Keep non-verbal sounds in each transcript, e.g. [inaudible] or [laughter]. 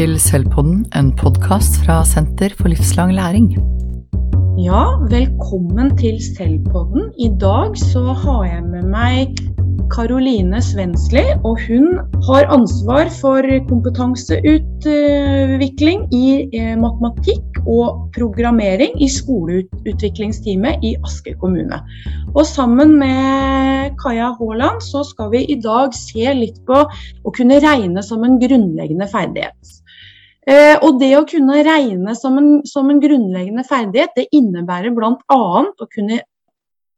til Sølvpodden, en podkast fra Senter for livslang læring. Ja, velkommen til Selvpodden. I dag så har jeg med meg Karoline Svensli, og hun har ansvar for kompetanseutvikling i eh, matematikk og programmering i skoleutviklingsteamet i Asker kommune. Og sammen med Kaja Haaland så skal vi i dag se litt på å kunne regne som en grunnleggende ferdighet. Eh, og det å kunne regne som en, som en grunnleggende ferdighet, det innebærer bl.a. å kunne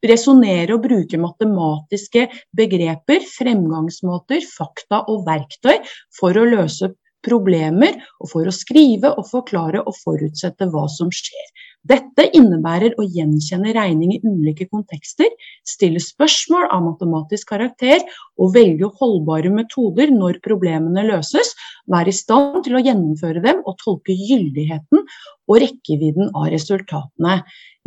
resonnere og bruke matematiske begreper, fremgangsmåter, fakta og verktøy for å løse problemer, og for å skrive og forklare og forutsette hva som skjer. Dette innebærer å gjenkjenne regning i ulike kontekster, stille spørsmål av matematisk karakter og velge holdbare metoder når problemene løses, være i stand til å gjennomføre dem og tolke gyldigheten og rekkevidden av resultatene.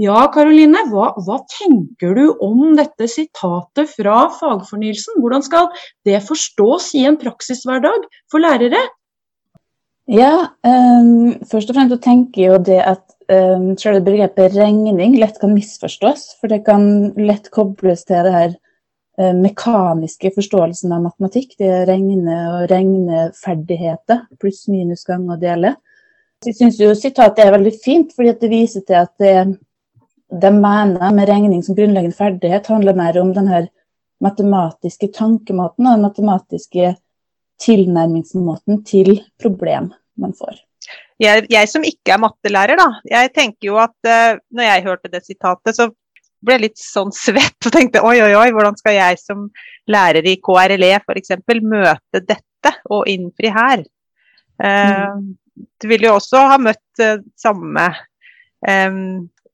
Ja, Karoline, hva, hva, tenker du om dette sitatet fra fagfornyelsen? Hvordan skal det forstås i en praksishverdag for lærere? Ja, um, først og fremst tenker jeg jo det at um, selve begrepet regning lett kan misforstås. For det kan lett kobles til det her uh, mekaniske forståelsen av matematikk. Det er regne og regneferdigheter. Pluss, minus, gang og dele. Jeg syns jo sitatet er veldig fint, fordi det viser til at det de mener med regning som grunnleggende ferdighet, handler mer om den her matematiske tankemåten og den matematiske tilnærmingsmåten til problem man får. Jeg, jeg, som ikke er mattelærer, da, jeg tenker jo at uh, når jeg hørte det sitatet, så ble jeg litt sånn svett og tenkte oi, oi, oi, hvordan skal jeg som lærer i KRLE f.eks. møte dette og innfri her? Uh, mm. Du vil jo også ha møtt uh, samme um,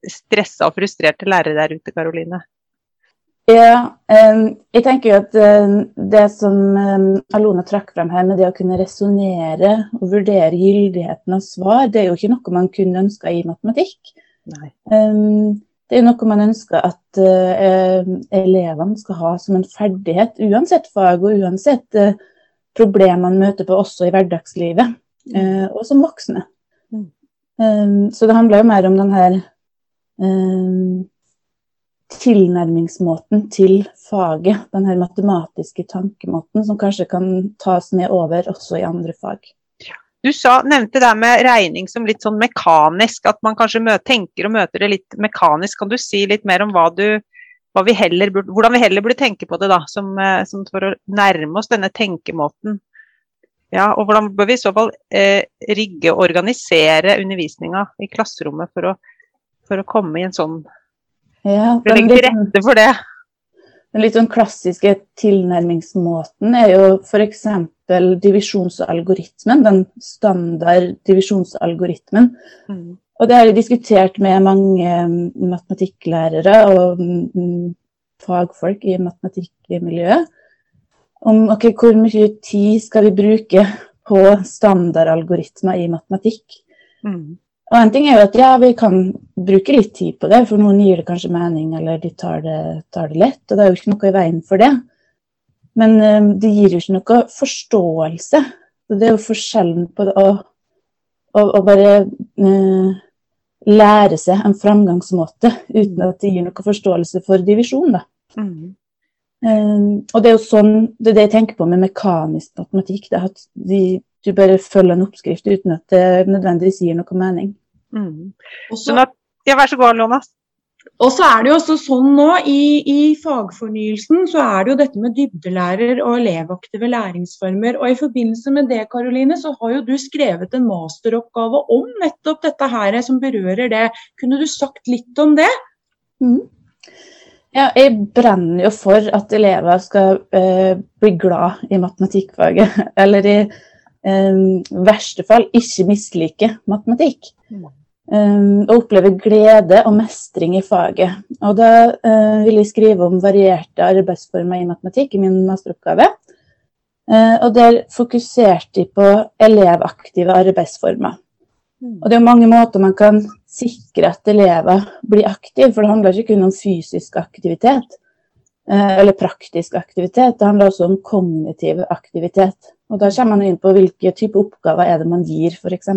stressa og frustrerte lærere der ute, Karoline? Ja, jeg tenker jo at det som Alona trakk frem her, med det å kunne resonnere og vurdere gyldigheten av svar, det er jo ikke noe man kun ønsker i matematikk. Nei. Det er noe man ønsker at elevene skal ha som en ferdighet, uansett fag og uansett problem man møter på også i hverdagslivet, mm. og som voksne. Mm. Så det handler jo mer om den her eh, tilnærmingsmåten til faget. Den her matematiske tankemåten som kanskje kan tas med over også i andre fag. Du sa, nevnte det med regning som litt sånn mekanisk, at man kanskje møter, tenker og møter det litt mekanisk. Kan du si litt mer om du, vi heller, hvordan vi heller burde tenke på det, da, som, eh, som for å nærme oss denne tenkemåten? Ja, og hvordan bør vi i så fall eh, rigge og organisere undervisninga i klasserommet for å for å komme i en sånn ja, den, legger til rette for det. Den litt sånn klassiske tilnærmingsmåten er jo f.eks. divisjonsalgoritmen. Den standard divisjonsalgoritmen. Mm. Og det har jeg diskutert med mange matematikklærere og mm, fagfolk i matematikkmiljøet. Om okay, hvor mye tid skal vi bruke på standardalgoritmer i matematikk. Mm. Og en ting er jo at ja, vi kan bruke litt tid på det, for noen gir det kanskje mening, eller de tar det, tar det lett. Og det er jo ikke noe i veien for det. Men um, det gir jo ikke noe forståelse. Så det er jo forskjellen på det å, å, å bare uh, lære seg en framgangsmåte uten at det gir noe forståelse for divisjon, da. Mm. Um, og det er jo sånn, det er det jeg tenker på med mekanisk matematikk. er at de, du bare følger en oppskrift uten at det nødvendigvis gir noe mening. Mm. Også, at, ja, vær så god, Lona. Og så er det jo også sånn nå i, i, fagfornyelsen så er det jo dette med dybdelærer og elevaktive læringsformer. Og i forbindelse med det, Karoline, så har jo du skrevet en masteroppgave om nettopp dette her som berører det. Kunne du sagt litt om det? Mm. Ja, jeg brenner jo for at elever skal eh, bli glad i matematikkfaget. Eller i eh, verste fall ikke mislike matematikk. Mm. Og oppleve glede og mestring i faget. Og da uh, vil jeg skrive om varierte arbeidsformer i matematikk i min masteroppgave. Uh, og der fokuserte jeg på elevaktive arbeidsformer. Mm. Og det er mange måter man kan sikre at elever blir aktive, for det handler ikke kun om fysisk aktivitet. Eh, eller praktisk aktivitet. Det handler også om kognitiv aktivitet. Og da kommer man inn på hvilke type oppgaver er det man gir, f.eks.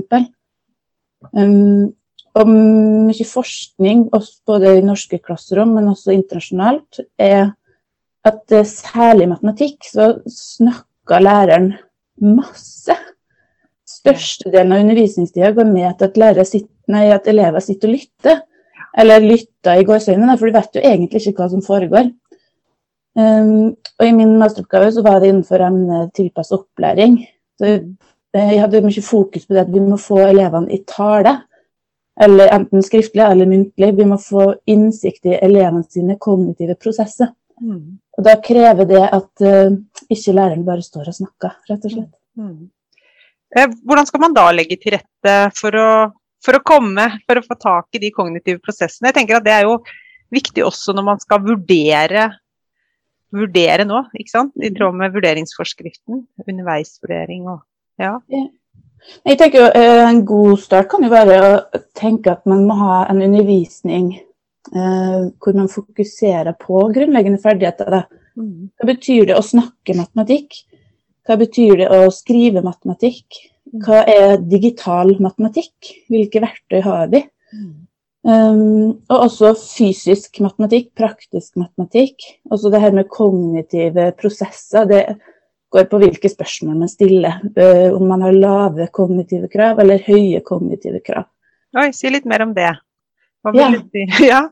Um, og mye forskning, både i norske klasserom, men også internasjonalt, er at eh, særlig i matematikk så snakker læreren masse. Størstedelen av undervisningstida går med til at, sitter, nei, at, elever sitter og lytter. Eller lytter i gåseøynene, for de vet jo egentlig ikke hva som foregår. Um, og I min masteroppgave så var det innenfor emnet tilpasset opplæring. Så jeg hadde mye fokus på det at vi må få elevene i tale. Eller enten skriftlig eller muntlig. Vi må få innsikt i elevene sine kognitive prosesser. Mm. Og Da krever det at uh, ikke læreren bare står og snakker, rett og slett. Mm. Eh, hvordan skal man da legge til rette for å, for å komme, for å få tak i de kognitive prosessene? Jeg tenker at Det er jo viktig også når man skal vurdere vurdere nå, ikke sant? i tråd med vurderingsforskriften. Underveisvurdering og ja. Jeg tenker eh, En god start kan jo være å tenke at man må ha en undervisning eh, hvor man fokuserer på grunnleggende ferdigheter. Da. Hva betyr det å snakke matematikk? Hva betyr det å skrive matematikk? Hva er digital matematikk? Hvilke verktøy har vi? Mm. Um, og også fysisk matematikk, praktisk matematikk. Også det her med kognitive prosesser. Det går på hvilke spørsmål man stiller. Uh, om man har lave kognitive krav eller høye kognitive krav. Oi, si litt mer om det. Ja. du si? [laughs] ja.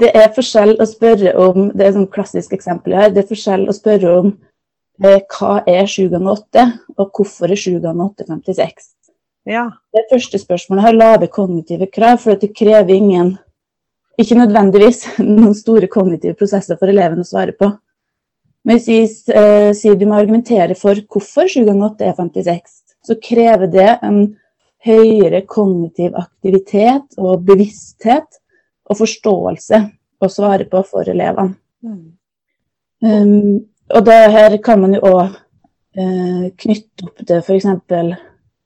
Det er forskjell å spørre om Det er et klassisk eksempel her. Det er forskjell å spørre om uh, hva er 7 ganger 8, og hvorfor er 7 ganger 8 56. Ja. Det første spørsmålet har lave kognitive krav, for det krever ingen Ikke nødvendigvis [laughs] noen store kognitive prosesser for eleven å svare på. Men hvis uh, sier du må argumentere for hvorfor 7 ganger 8 er 56, så krever det en høyere kognitiv aktivitet og bevissthet og forståelse å svare på for elevene. Mm. Um, og det her kan man jo òg eh, knytte opp til f.eks.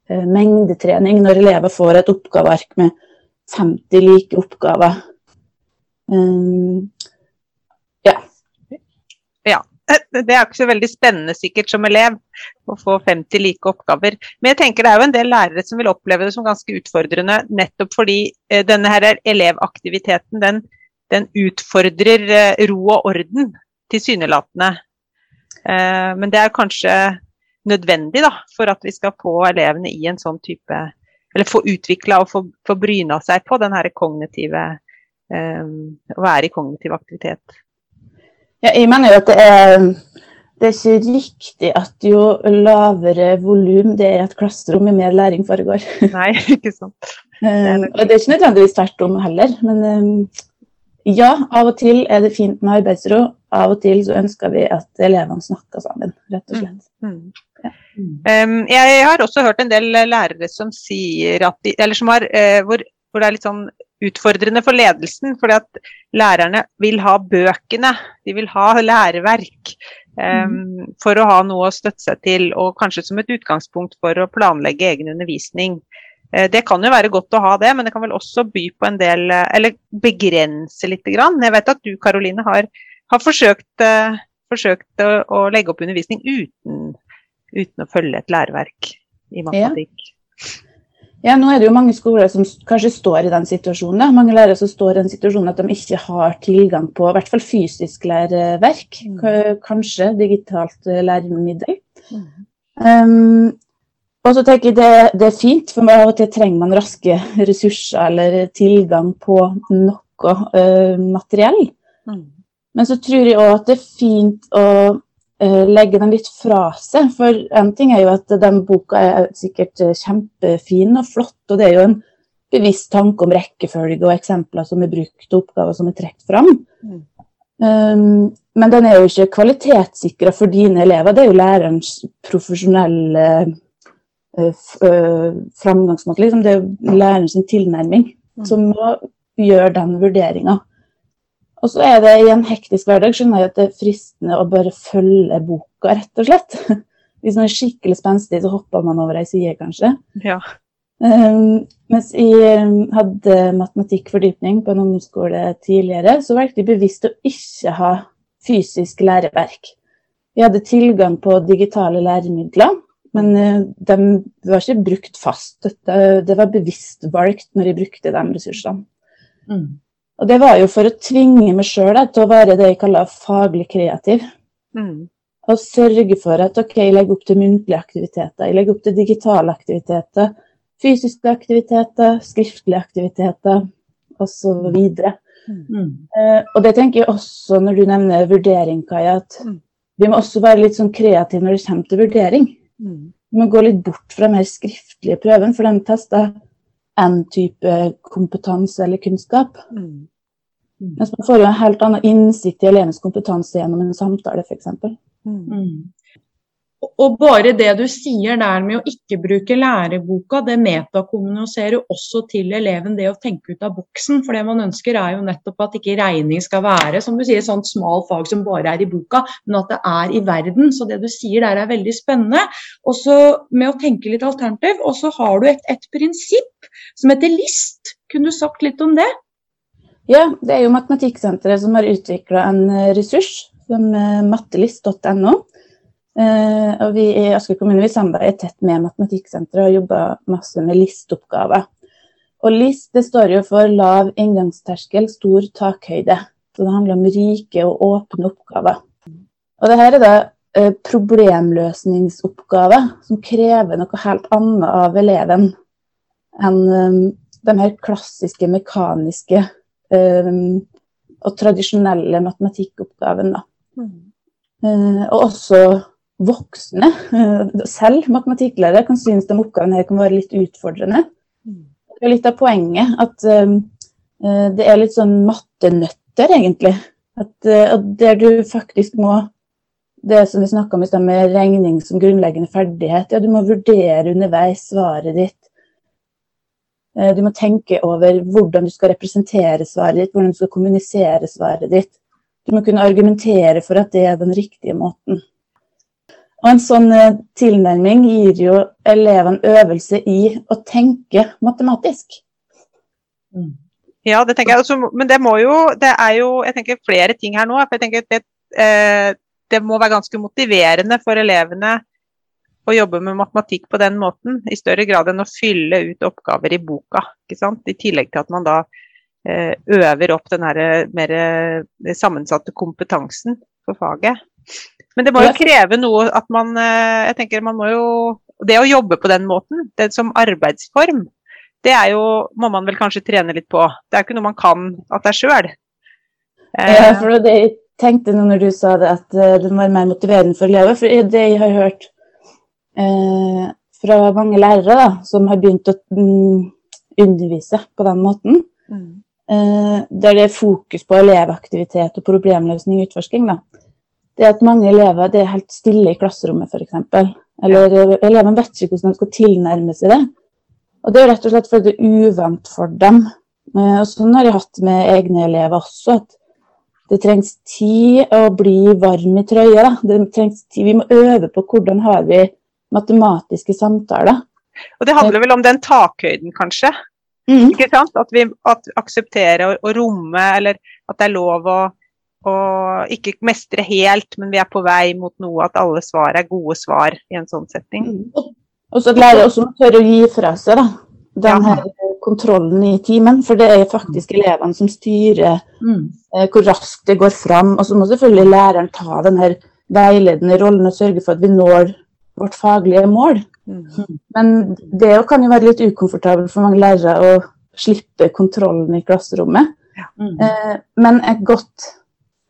Eh, mengdetrening når elever får et oppgaveark med 50 like oppgaver. Um, ja. ja. [laughs] Det er ikke så veldig spennende sikkert som elev å få 50 like oppgaver. Men jeg tenker det er jo en del lærere som vil oppleve det som ganske utfordrende, nettopp fordi eh, denne her elevaktiviteten den, den utfordrer ro og orden, tilsynelatende. Men det er kanskje nødvendig da, for at vi skal få elevene i en sånn type Eller få utvikla og få, få bryna seg på den her kognitive Å være i kognitiv aktivitet. Ja, jeg mener jo at det er det er ikke riktig at jo lavere volum det er et klasserom, jo mer læring foregår. [laughs] Nei, ikke sant. um, og det er ikke nødvendigvis tvert om heller. Men um, ja, av og til er det fint med arbeidsro. Av og til så ønsker vi at elevene snakker sammen, rett og slett. Mm, mm. Um, jeg har også hørt en del lærere som sier at de, eller som har, uh, hvor, hvor, det er litt sånn utfordrende for ledelsen. Fordi at lærerne vil ha bøkene, de vil ha læreverk. Um, for å ha noe å støtte seg til, og kanskje som et utgangspunkt for å planlegge egen undervisning. Uh, det kan jo være godt å ha det, men det kan vel også by på en del uh, Eller begrense litt. Grann. Jeg vet at du Karoline, har, har forsøkt, forsøkt å, å legge opp undervisning uten uten å følge et læreverk i matematikk. Ja. Ja. nå er det jo mange skoler som kanskje står i den situasjonen. Da. Mange lærere som står i den situasjonen at de ikke har tilgang på i hvert fall fysisk læreverk. Mm. Kanskje digitalt eh, læremiddel. Mm. Um, og så tenker jeg det, det, er fint, for av og til trenger man raske ressurser eller tilgang på noe uh, materiell. Mm. Men så tror jeg òg at det er fint å legge den litt fra seg. For en ting er jo at den boka er sikkert eh, kjempefin og flott, og det er jo en bevisst tanke om rekkefølge og eksempler som er brukt, og oppgaver som er trukket fram. Mm. Um, men den er jo ikke kvalitetssikra for dine elever. Det er jo lærerens profesjonelle uh, framgangsmåte. Liksom. Det er jo lærerens tilnærming mm. som må gjøre den vurderinga. Og så er det i en hektisk hverdag skjønner jeg at det er fristende å bare følge boka, rett og slett. [laughs] Hvis man er skikkelig spenstig, så hopper man over ei side, kanskje. Ja. Um, mens jeg um, hadde matematikkfordypning på en ungdomsskole tidligere, så valgte jeg bevisst å ikke ha fysisk læreverk. Vi hadde tilgang på digitale læremidler, men eh, de var ikke brukt fast. Det var bevisst valgt når jeg brukte de ressursene. Mm. Og det var jo for å tvinge meg sjøl til å være det jeg kaller faglig kreativ. Mm. Og sørge for at ok, jeg legger opp til muntlige aktiviteter, jeg legger opp til digitale aktiviteter, fysiske aktiviteter, skriftlige aktiviteter osv. Mm. Uh, og det tenker jeg også når du nevner vurdering, Kaja, at mm. vi må også være litt sånn kreative når det kommer til vurdering. Mm. Vi må gå litt bort fra den mer skriftlige prøven, for den tester én type kompetanse eller kunnskap. Mm. Mens man får jo en helt annen innsikt i elevens kompetanse gjennom en samtale, f.eks. Mm. Og bare det du sier der med å ikke bruke læreboka, det metakommuniserer også til eleven det å tenke ut av boksen. For det man ønsker er jo nettopp at ikke regning skal være som du sier, sånt smal fag som bare er i boka, men at det er i verden. Så det du sier der er veldig spennende. Også med å tenke litt alternativ. Og så har du et, et prinsipp som heter LIST. Kunne du sagt litt om det? Ja, det er jo Matematikksenteret som har utvikla en eh, ressurs som mattelist.no. Eh, og vi i Asker kommune vi samarbeider tett med Matematikksenteret og jobber masse med listoppgaver. Og LIST det står jo for lav inngangsterskel, stor takhøyde. Så det handler om rike og åpne oppgaver. Og det her er da eh, problemløsningsoppgaver som krever noe helt annet av eleven enn um, de her klassiske, mekaniske um, og tradisjonelle matematikkoppgavene. Mm. Uh, og også voksne, uh, selv matematikklærere, kan synes de oppgavene her kan være litt utfordrende. Mm. Det er litt av poenget at um, uh, det er litt sånn mattenøtter, egentlig. At, der du faktisk må det som vi snakka om i stad med regning som grunnleggende ferdighet. Ja, du må vurdere underveis svaret ditt. Uh, du må tenke over hvordan du skal representere svaret ditt, hvordan du skal kommunisere svaret ditt. Du må kunne argumentere for at det er den riktige måten. Og En sånn eh, tilnærming gir jo elevene øvelse i å tenke matematisk. Mm. Ja, det tenker jeg. Også, men det må jo Det er jo jeg tenker flere ting her nå. for jeg tenker det, eh, det må være ganske motiverende for elevene å jobbe med matematikk på den måten, i større grad enn å fylle ut oppgaver i boka. I tillegg til at man da eh, øver opp den her mer sammensatte kompetansen for faget. Men det må jo kreve noe at man Jeg tenker man må jo Det å jobbe på den måten, det som arbeidsform, det er jo Må man vel kanskje trene litt på. Det er ikke noe man kan av seg sjøl. Ja, for det jeg tenkte når du sa det, at det må være mer motiverende for elever. For det jeg har hørt eh, fra mange lærere da, som har begynt å mm, undervise på den måten. Mm. Eh, der det er fokus på elevaktivitet og problemløsning og utforsking. Da. Det at mange elever det er helt stille i klasserommet, f.eks. Eller. Eh, elevene vet ikke hvordan de skal tilnærme seg det. Og det er rett og slett fordi det er uvant for dem. Eh, og sånn har jeg hatt med egne elever også. at det trengs tid å bli varm i trøya. Det trengs tid. Vi må øve på hvordan har vi matematiske samtaler. Og det handler vel om den takhøyden, kanskje? Mm. Ikke sant? At vi at aksepterer å romme, eller at det er lov å, å, ikke mestre helt, men vi er på vei mot noe, at alle svar er gode svar i en sånn setting. Mm. Og så lærer også å tørre å gi fra seg da, den her kontrollen i timen, for det er faktisk elevene som styrer mm. eh, hvor raskt det går fram. Og så må selvfølgelig læreren ta den her veiledende rollen og sørge for at vi når vårt faglige mål. Mm. Men det kan jo være litt ukomfortabelt for mange lærere å slippe kontrollen i klasserommet. Mm. Eh, men et godt,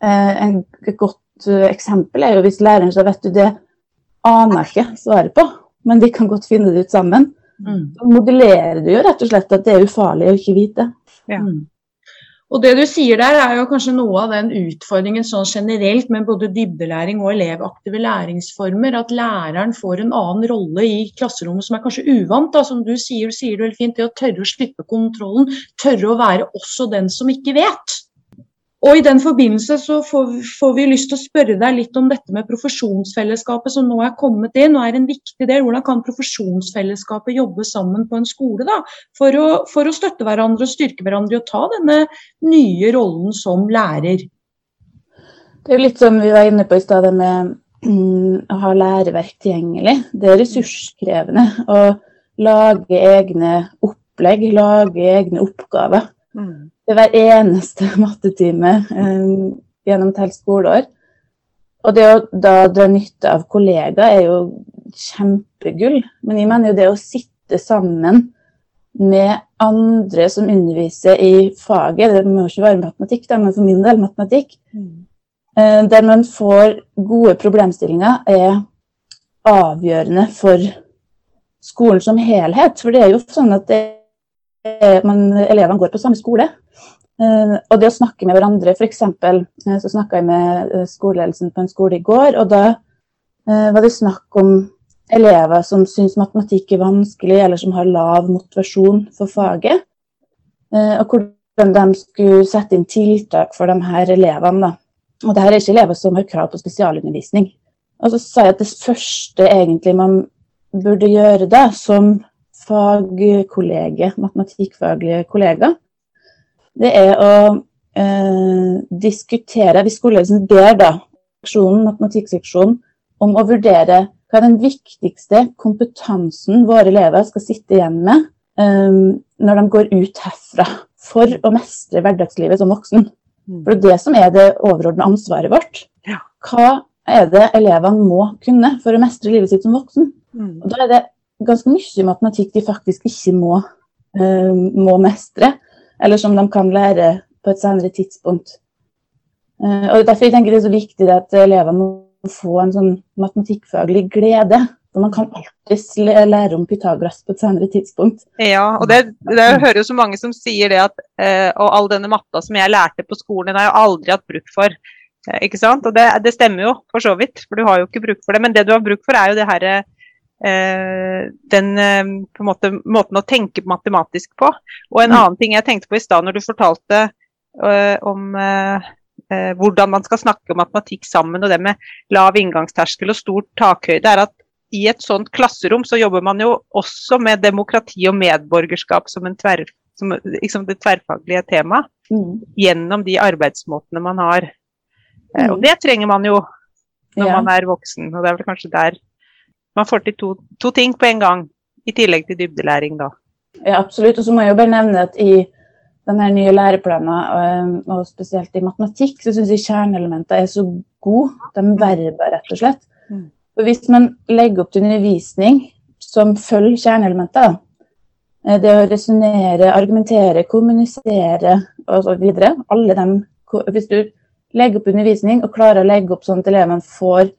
et godt eh, eksempel er jo hvis læreren sier vet du, det aner jeg ikke svaret på, men vi kan godt finne det ut sammen. Mm. Modellerer du jo rett og slett at det er ufarlig å ikke vite. Ja. Mm. Og det du sier der er jo kanskje noe av den utfordringen sånn generelt med både dybdelæring og elevaktive læringsformer, at læreren får en annen rolle i klasserommet som er kanskje uvant. Da. Som du sier, sier du veldig fint, det å tørre å slippe kontrollen, tørre å være også den som ikke vet. Og I den forbindelse så får, får, vi lyst til å spørre deg litt om dette med profesjonsfellesskapet som nå er kommet inn og er en viktig del. Hvordan kan profesjonsfellesskapet jobbe sammen på en skole da, for, å, for å støtte hverandre og styrke hverandre og ta denne nye rollen som lærer? Det er jo litt som vi var inne på i stad, med mm, å ha læreverk tilgjengelig. Det er ressurskrevende å lage egne opplegg, lage egne oppgaver. Mm. Det er hver eneste [laughs] mattetime um, gjennom et helt skoleår. Og det å da dra nytte av kollegaer er jo kjempegull. Men jeg mener jo det å sitte sammen med andre som underviser i faget, det må jo ikke være matematikk, da, men for min del matematikk, mm. Eh, der man får gode problemstillinger, er avgjørende for skolen som helhet. For det er jo sånn at er, man, elevene går på samme skole. Uh, og det å snakke med hverandre, f.eks. Uh, så snakka jeg med skoleledelsen på en skole i går, og da var det snakk om elever som syns matematikk er vanskelig, eller som har lav motivasjon for faget. og hvordan de skulle sette inn tiltak for de her elevene. Da. Og det her er ikke elever som har krav på spesialundervisning. Og så sa jeg at det første egentlig man burde gjøre da, som fagkollege, matematikkfaglige kollega, det er å eh, diskutere Hvis skoleledelsen ber da seksjonen, matematikkseksjonen om å vurdere hva er den viktigste kompetansen våre elever skal sitte igjen med eh, når de går ut herfra for å mestre hverdagslivet som voksen. Mm. For det er det som er det overordna ansvaret vårt. Hva er det elevene må kunne for å mestre livet sitt som voksen? Mm. Og Da er det ganske mye matematikk de faktisk ikke må, uh, må mestre eller som de kan lære på et senere tidspunkt. Eh, og Derfor jeg tenker det er så viktig at elevene må få en sånn matematikkfaglig glede. For man kan alltids lære om Pythagoras på et senere tidspunkt. Ja, og det, det hører jo så mange som sier det at eh, og all denne matta som jeg lærte på skolen, den har jeg aldri hatt bruk for. Eh, ikke sant? Og det, det, stemmer jo for så vidt, for du har jo ikke bruk for det. Men det du har bruk for, er jo det herre Eh, den en måte, måten å tenke matematisk på. Og en mm. annen ting jeg tenkte på i stad når du fortalte uh, om hvordan man skal snakke om matematikk sammen, og det med lav inngangsterskel og stor takhøyde, er at i et sånt klasserom så jobber man jo også med demokrati og medborgerskap som, tver, som liksom det tverrfaglige temaet. Mm. Gjennom de arbeidsmåtene man har. Mm. Og det trenger man jo når ja. man er voksen, og det er vel kanskje der man får til to, to, ting på en gang, i tillegg til dybdelæring, da. Ja, absolutt. Og så må jeg jo bare nevne at i denne nye læreplanen, og spesielt i matematikk, så syns jeg kjerneelementene er så gode. De verber, rett og slett. Mm. Og hvis man legger opp til undervisning som følger kjerneelementer, eh, det å resonnere, argumentere, kommunisere osv. Alle dem Hvis du legger opp undervisning og klarer å legge opp sånn at elevene får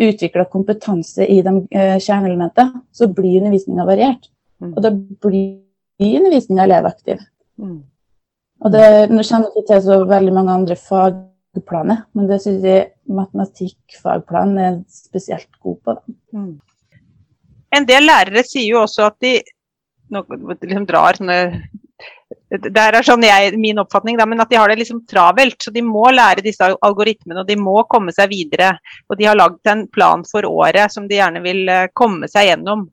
utvikla kompetanse i de uh, kjerneelementene, så blir undervisninga variert. Mm. Og da blir undervisninga elevaktiv. Mm. Og det, kommer kjenner ikke til så veldig mange andre fagplaner, men det syns jeg matematikkfagplanen er spesielt god på. Mm. En del lærere sier jo også at de nå, liksom drar sånne det er sånn jeg, min oppfatning, da, men at de har det liksom travelt. Så de må lære disse algoritmene, og de må komme seg videre. Og de har lagd en plan for året som de gjerne vil eh, komme seg gjennom.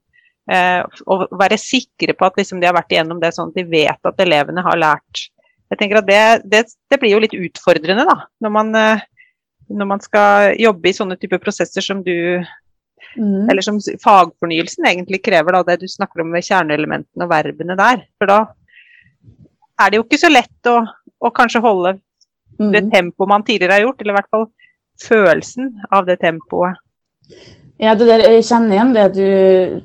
Eh, og være sikre på at liksom, de har vært igjennom det, sånn at de vet at elevene har lært. Jeg tenker at Det, det, det blir jo litt utfordrende da, når man, eh, når man, skal jobbe i sånne typer prosesser som du mm. Eller som fagfornyelsen egentlig krever, da, det du snakker om med kjerneelementene og verbene der. For da er det jo ikke så lett å, å kanskje holde mm. det tempoet man tidligere har gjort, eller i hvert fall følelsen av det tempoet. Ja, det der, jeg kjenner igjen det du,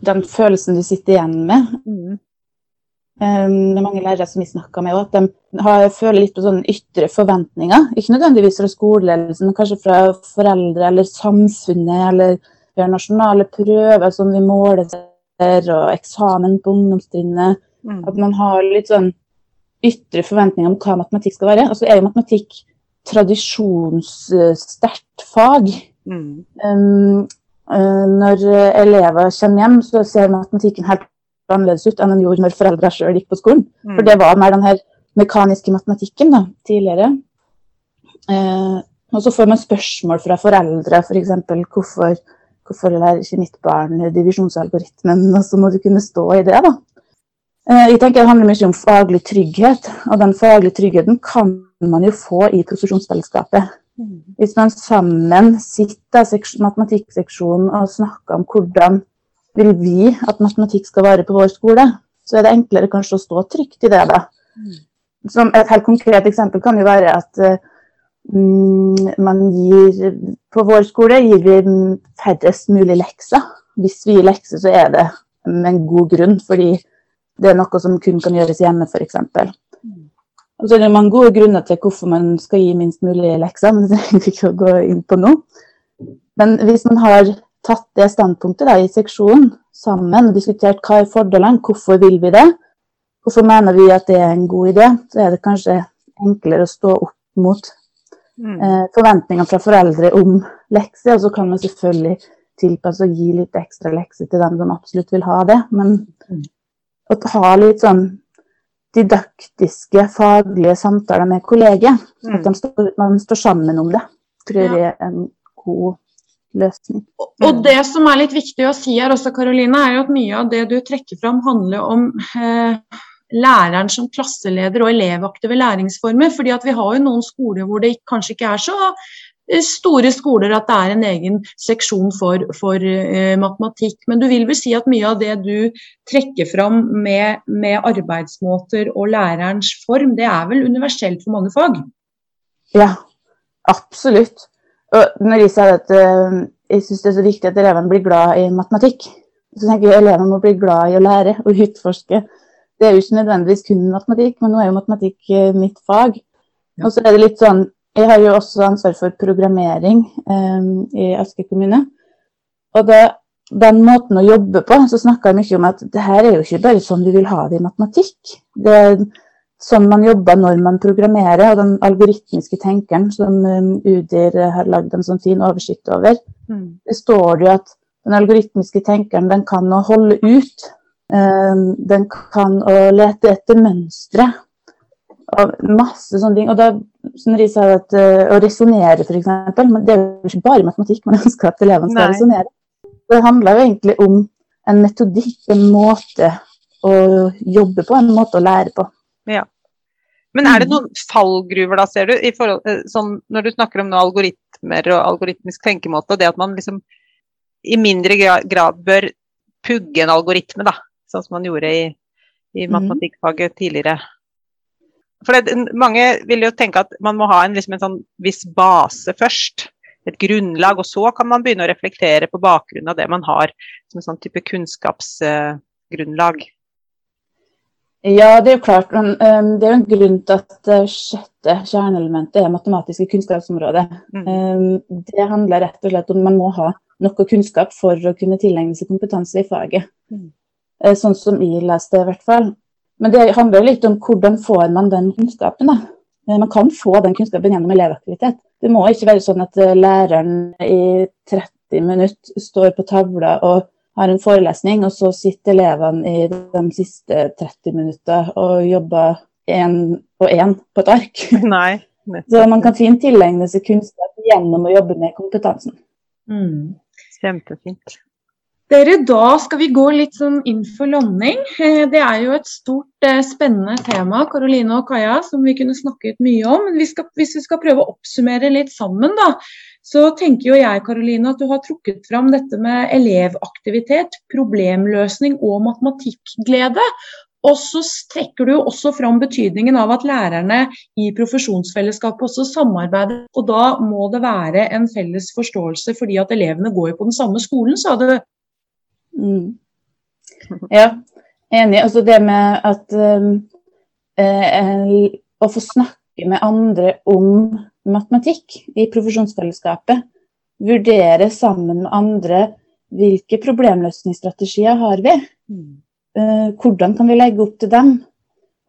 den følelsen du sitter igjen med. Mm. Um, det er mange lærere som vi snakker med, at de har, føler litt på sånne ytre forventninger. Ikke nødvendigvis fra skoleledelsen, men kanskje fra foreldre eller samfunnet. Eller vi har nasjonale prøver som vi måler, og eksamen på ungdomstrinnet. Mm. At man har litt sånn ytre forventninger om hva matematikk skal være. Altså er jo matematikk tradisjonssterkt fag. Mm. Um, uh, når elever kommer hjem, så ser matematikken helt annerledes ut enn den gjorde når foreldre sjøl gikk på skolen. Mm. For det var mer den her mekaniske matematikken da, tidligere. Uh, og så får man spørsmål fra foreldre, f.eks. For hvorfor, hvorfor lærer ikke mitt barn divisjonsalgoritmen? Og så må du kunne stå i det, da. Eh, jeg tenker Det handler mye om faglig trygghet, og den faglige tryggheten kan man jo få i profesjonsfellesskapet. Hvis man sammen sitter i matematikkseksjonen og snakker om hvordan vil vi at matematikk skal være på vår skole, så er det enklere kanskje å stå trygt i det. da. Som et helt konkret eksempel kan jo være at mm, man gir På vår skole gir vi færrest mulig lekser. Hvis vi gir lekser, så er det med en god grunn, fordi det er noe som kun kan gjøres hjemme, f.eks. Og så er det mange gode grunner til hvorfor man skal gi minst mulig lekser, men det trenger vi ikke å gå inn på nå. Men hvis man har tatt det standpunktet da, i seksjonen sammen og diskutert hva er fordelene, hvorfor vil vi det, hvorfor mener vi at det er en god idé, så er det kanskje enklere å stå opp mot mm. eh, forventninger fra foreldre om lekser. Og så kan man selvfølgelig tilpasse og gi litt ekstra lekser til dem som absolutt vil ha det. Men mm. å ha litt sånn didaktiske, faglige samtaler med kolleger. Mm. At står, man står sammen om det, tror jeg er en god løsning. Og det som er litt viktig å si her også, Karoline, er jo at mye av det du trekker fram handler om eh, læreren som klasseleder og elevaktive læringsformer. fordi at vi har jo noen skoler hvor det kanskje ikke er så store skoler at det er en egen seksjon for, for uh, matematikk. Men du vil vel si at mye av det du trekker fram med, med, arbeidsmåter og lærerens form, det er vel universelt for mange fag? Ja, absolutt. Og når jeg sier at uh, jeg syns det er så viktig at elevene blir glad i matematikk, så tenker jeg at elevene må bli glad i å lære og utforske. Det er jo ikke nødvendigvis kun matematikk, men nå er jo matematikk uh, mitt fag. Og så er det litt sånn Jeg har jo også ansvar for programmering um, i Asker kommune. Og det, den måten å jobbe på, så snakka jeg mye om at det her er jo ikke bare sånn vi vil ha det i matematikk. Det er sånn man jobber når man programmerer, og den algoritmiske tenkeren som um, Udir har lagd en sånn fin oversikt over, mm. det står jo at den algoritmiske tenkeren den kan å holde ut. Um, den kan å lete etter mønstre. Og masse sånne ting. Og da, som Ris sa, at, uh, å resonnere, f.eks. Men det er jo ikke bare matematikk man [laughs] ønsker at elevene skal resonnere. Det handler jo egentlig om en metodikk, en måte å jobbe på, en måte å lære på. Ja. Men er det mm. noen fallgruver da, ser du, forhold, eh, sånn, når du snakker om noe algoritmer og algoritmisk tenkemåte, og det at man liksom i mindre grad bør pugge en algoritme, da, sånn som man gjorde i, i mm. matematikkfaget tidligere? For det, Mange vil jo tenke at man må ha en, liksom en sånn viss base først. Et grunnlag, og så kan man begynne å reflektere på bakgrunn av det man har som en sånn type kunnskapsgrunnlag. Uh, ja, det er jo klart. Men um, det er jo en grunn til at det sjette kjerneelementet er matematiske kunnskapsområdet. Mm. Um, det handler rett og slett om man må ha noe kunnskap for å kunne tilegne seg kompetanse i faget. Mm. Uh, sånn som jeg leste det, i hvert fall. Men det handler jo litt om hvordan får man den kunnskapen. da. Uh, man kan få den kunnskapen gjennom elevaktivitet. Det må ikke være sånn at læreren i 30 minutter står på tavla og har en forelesning, og så sitter elevene i de siste 30 minutter og jobber én og én på et ark. [laughs] Nei, så man kan fint tilegne seg kunnskap gjennom å jobbe med kompetansen. Mm. Kjempefint. Dere, Da skal vi gå litt sånn inn for landing. Eh, det er jo et stort, eh, spennende tema Karoline og Kaja, som vi kunne snakket mye om. Men vi skal, hvis vi skal prøve å oppsummere litt sammen, da, så tenker jo jeg Karoline, at du har trukket fram dette med elevaktivitet, problemløsning og matematikkglede. Og så trekker du også fram betydningen av at lærerne i profesjonsfellesskapet også samarbeider. Og da må det være en felles forståelse fordi at elevene går jo på den samme skolen, sa du. Mm. Ja, enig. Altså det med at um, eh, å få snakke med andre om matematikk i profesjonsfellesskapet. Vurdere sammen med andre hvilke problemløsningsstrategier har vi. Uh, hvordan kan vi legge opp til dem?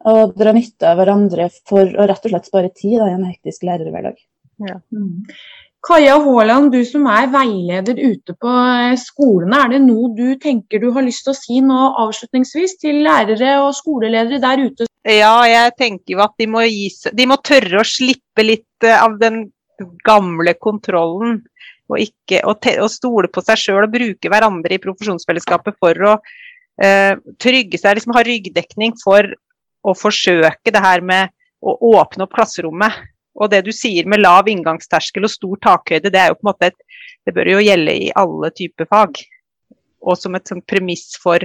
Og dra nytte av hverandre for å rett og slett spare tid da, i en hektisk lærerhverdag. Ja. Mm. Kaja Haaland, du som er veileder ute på eh, skolene. Er det noe du tenker du har lyst til å si nå avslutningsvis til lærere og skoleledere der ute? Ja, jeg tenker jo at de må, gis, de må tørre å slippe litt eh, av den gamle kontrollen. Og, ikke, og, te, og stole på seg sjøl og bruke hverandre i profesjonsfellesskapet for å eh, trygge seg, liksom ha ryggdekning for å forsøke det her med å åpne opp klasserommet Og det du sier med lav inngangsterskel og stor takhøyde, det er jo på en måte et, det bør jo gjelde i alle typer fag. Og som et sånt premiss for,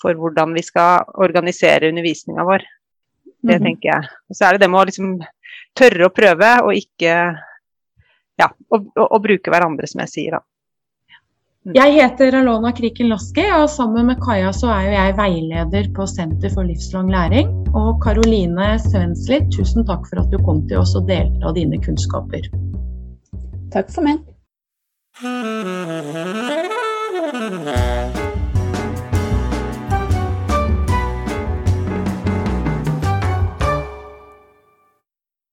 for hvordan vi skal organisere undervisninga vår. Det mm tenker jeg. Og så er det det med å liksom tørre å prøve, og ikke Ja, og, og, og bruke hverandre, som jeg sier, da. Jeg heter Alona Kriken Laski, og sammen med Kaja så er jo jeg veileder på Senter for livslang læring. Og Karoline Svensli, tusen takk for at du kom til oss og delte av dine kunnskaper. Takk for meg.